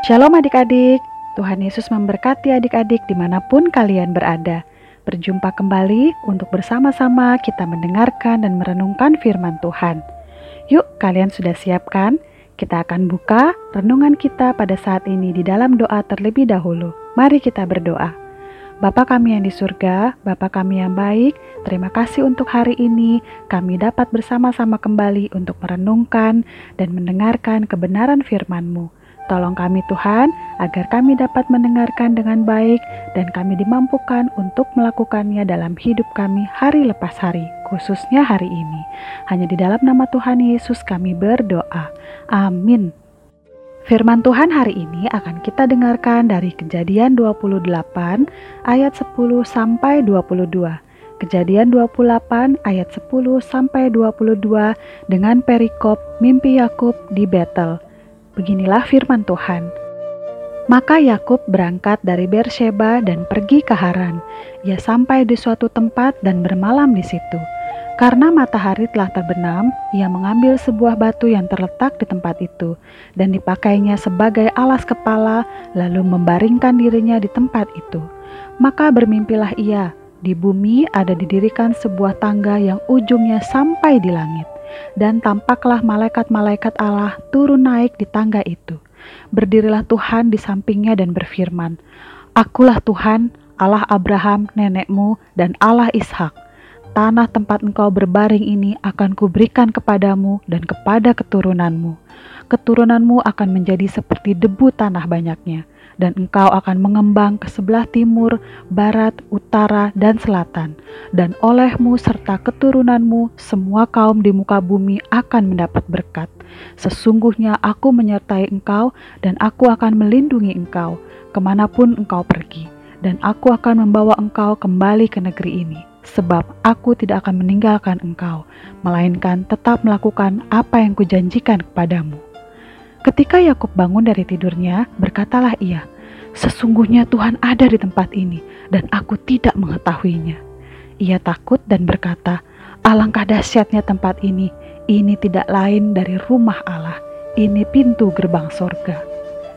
Shalom adik-adik, Tuhan Yesus memberkati adik-adik di mana pun kalian berada. Berjumpa kembali untuk bersama-sama kita mendengarkan dan merenungkan firman Tuhan. Yuk, kalian sudah siapkan? Kita akan buka renungan kita pada saat ini di dalam doa terlebih dahulu. Mari kita berdoa. Bapa kami yang di surga, Bapa kami yang baik, terima kasih untuk hari ini kami dapat bersama-sama kembali untuk merenungkan dan mendengarkan kebenaran firman-Mu. Tolong kami Tuhan, agar kami dapat mendengarkan dengan baik dan kami dimampukan untuk melakukannya dalam hidup kami hari lepas hari, khususnya hari ini. Hanya di dalam nama Tuhan Yesus kami berdoa. Amin. Firman Tuhan hari ini akan kita dengarkan dari Kejadian 28 ayat 10 sampai 22. Kejadian 28 ayat 10 sampai 22 dengan perikop mimpi Yakub di Betel. Beginilah firman Tuhan. Maka Yakub berangkat dari Bersheba dan pergi ke Haran. Ia sampai di suatu tempat dan bermalam di situ. Karena matahari telah terbenam, ia mengambil sebuah batu yang terletak di tempat itu dan dipakainya sebagai alas kepala, lalu membaringkan dirinya di tempat itu. Maka bermimpilah ia, di bumi ada didirikan sebuah tangga yang ujungnya sampai di langit dan tampaklah malaikat-malaikat Allah turun naik di tangga itu. Berdirilah Tuhan di sampingnya dan berfirman, Akulah Tuhan, Allah Abraham, nenekmu, dan Allah Ishak. Tanah tempat engkau berbaring ini akan kuberikan kepadamu dan kepada keturunanmu. Keturunanmu akan menjadi seperti debu tanah banyaknya, dan engkau akan mengembang ke sebelah timur, barat, utara, dan selatan. Dan olehmu serta keturunanmu, semua kaum di muka bumi akan mendapat berkat. Sesungguhnya aku menyertai engkau, dan aku akan melindungi engkau, ke mana pun engkau pergi. Dan aku akan membawa engkau kembali ke negeri ini, sebab aku tidak akan meninggalkan engkau, melainkan tetap melakukan apa yang kujanjikan kepadamu. Ketika Yakub bangun dari tidurnya, berkatalah ia, "Sesungguhnya Tuhan ada di tempat ini, dan aku tidak mengetahuinya." Ia takut dan berkata, "Alangkah dahsyatnya tempat ini! Ini tidak lain dari rumah Allah. Ini pintu gerbang sorga."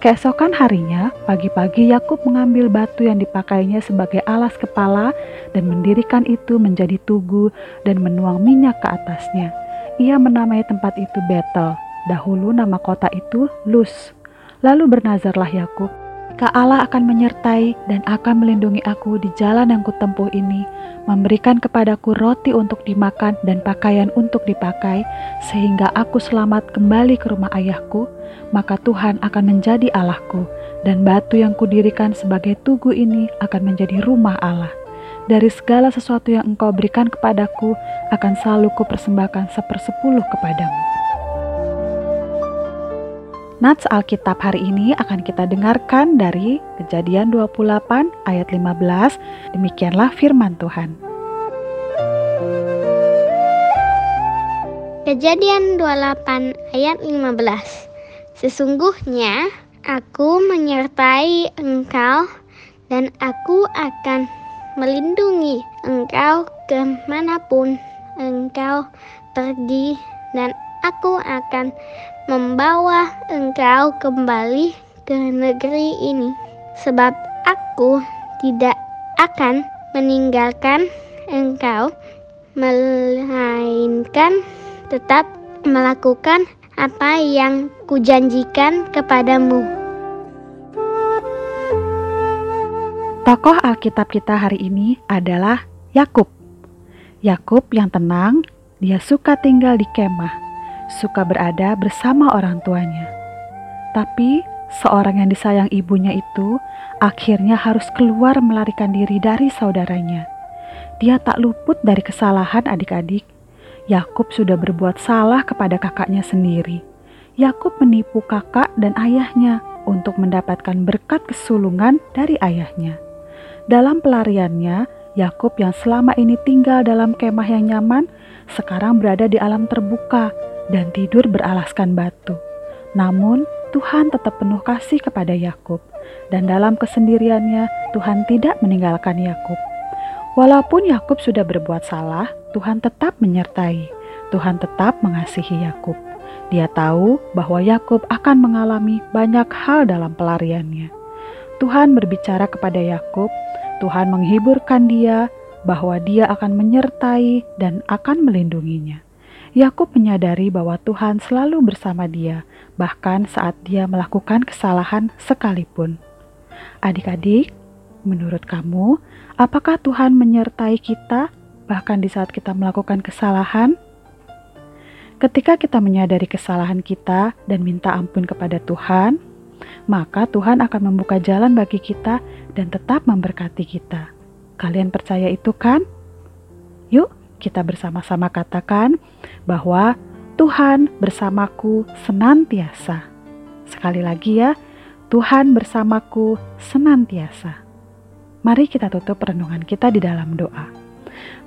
Keesokan harinya, pagi-pagi Yakub mengambil batu yang dipakainya sebagai alas kepala dan mendirikan itu menjadi tugu dan menuang minyak ke atasnya. Ia menamai tempat itu Betel, Dahulu nama kota itu Luz. Lalu bernazarlah Yakub, "Jika Allah akan menyertai dan akan melindungi aku di jalan yang kutempuh ini, memberikan kepadaku roti untuk dimakan dan pakaian untuk dipakai, sehingga aku selamat kembali ke rumah ayahku, maka Tuhan akan menjadi Allahku, dan batu yang kudirikan sebagai tugu ini akan menjadi rumah Allah." Dari segala sesuatu yang engkau berikan kepadaku, akan selalu kupersembahkan sepersepuluh kepadamu. Nats Alkitab hari ini akan kita dengarkan dari Kejadian 28 ayat 15. Demikianlah firman Tuhan. Kejadian 28 ayat 15. Sesungguhnya aku menyertai engkau dan aku akan melindungi engkau ke mana pun engkau pergi dan aku akan membawa engkau kembali ke negeri ini, sebab aku tidak akan meninggalkan engkau, melainkan tetap melakukan apa yang kujanjikan kepadamu. Tokoh Alkitab kita hari ini adalah Yakub. Yakub yang tenang, dia suka tinggal di kemah suka berada bersama orang tuanya. Tapi seorang yang disayang ibunya itu akhirnya harus keluar melarikan diri dari saudaranya. Dia tak luput dari kesalahan adik-adik. Yakub sudah berbuat salah kepada kakaknya sendiri. Yakub menipu kakak dan ayahnya untuk mendapatkan berkat kesulungan dari ayahnya. Dalam pelariannya, Yakub yang selama ini tinggal dalam kemah yang nyaman, sekarang berada di alam terbuka dan tidur beralaskan batu. Namun, Tuhan tetap penuh kasih kepada Yakub, dan dalam kesendiriannya Tuhan tidak meninggalkan Yakub. Walaupun Yakub sudah berbuat salah, Tuhan tetap menyertai. Tuhan tetap mengasihi Yakub. Dia tahu bahwa Yakub akan mengalami banyak hal dalam pelariannya. Tuhan berbicara kepada Yakub, Tuhan menghiburkan dia bahwa dia akan menyertai dan akan melindunginya. Yakub menyadari bahwa Tuhan selalu bersama dia, bahkan saat dia melakukan kesalahan sekalipun. Adik-adik, menurut kamu, apakah Tuhan menyertai kita bahkan di saat kita melakukan kesalahan? Ketika kita menyadari kesalahan kita dan minta ampun kepada Tuhan, maka Tuhan akan membuka jalan bagi kita dan tetap memberkati kita. Kalian percaya itu kan? Yuk, kita bersama-sama katakan bahwa Tuhan bersamaku senantiasa. Sekali lagi ya, Tuhan bersamaku senantiasa. Mari kita tutup renungan kita di dalam doa.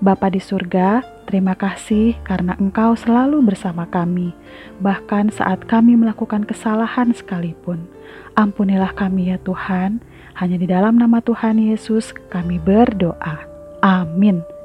Bapa di surga, terima kasih karena Engkau selalu bersama kami, bahkan saat kami melakukan kesalahan sekalipun. Ampunilah kami ya Tuhan, hanya di dalam nama Tuhan Yesus kami berdoa. Amin.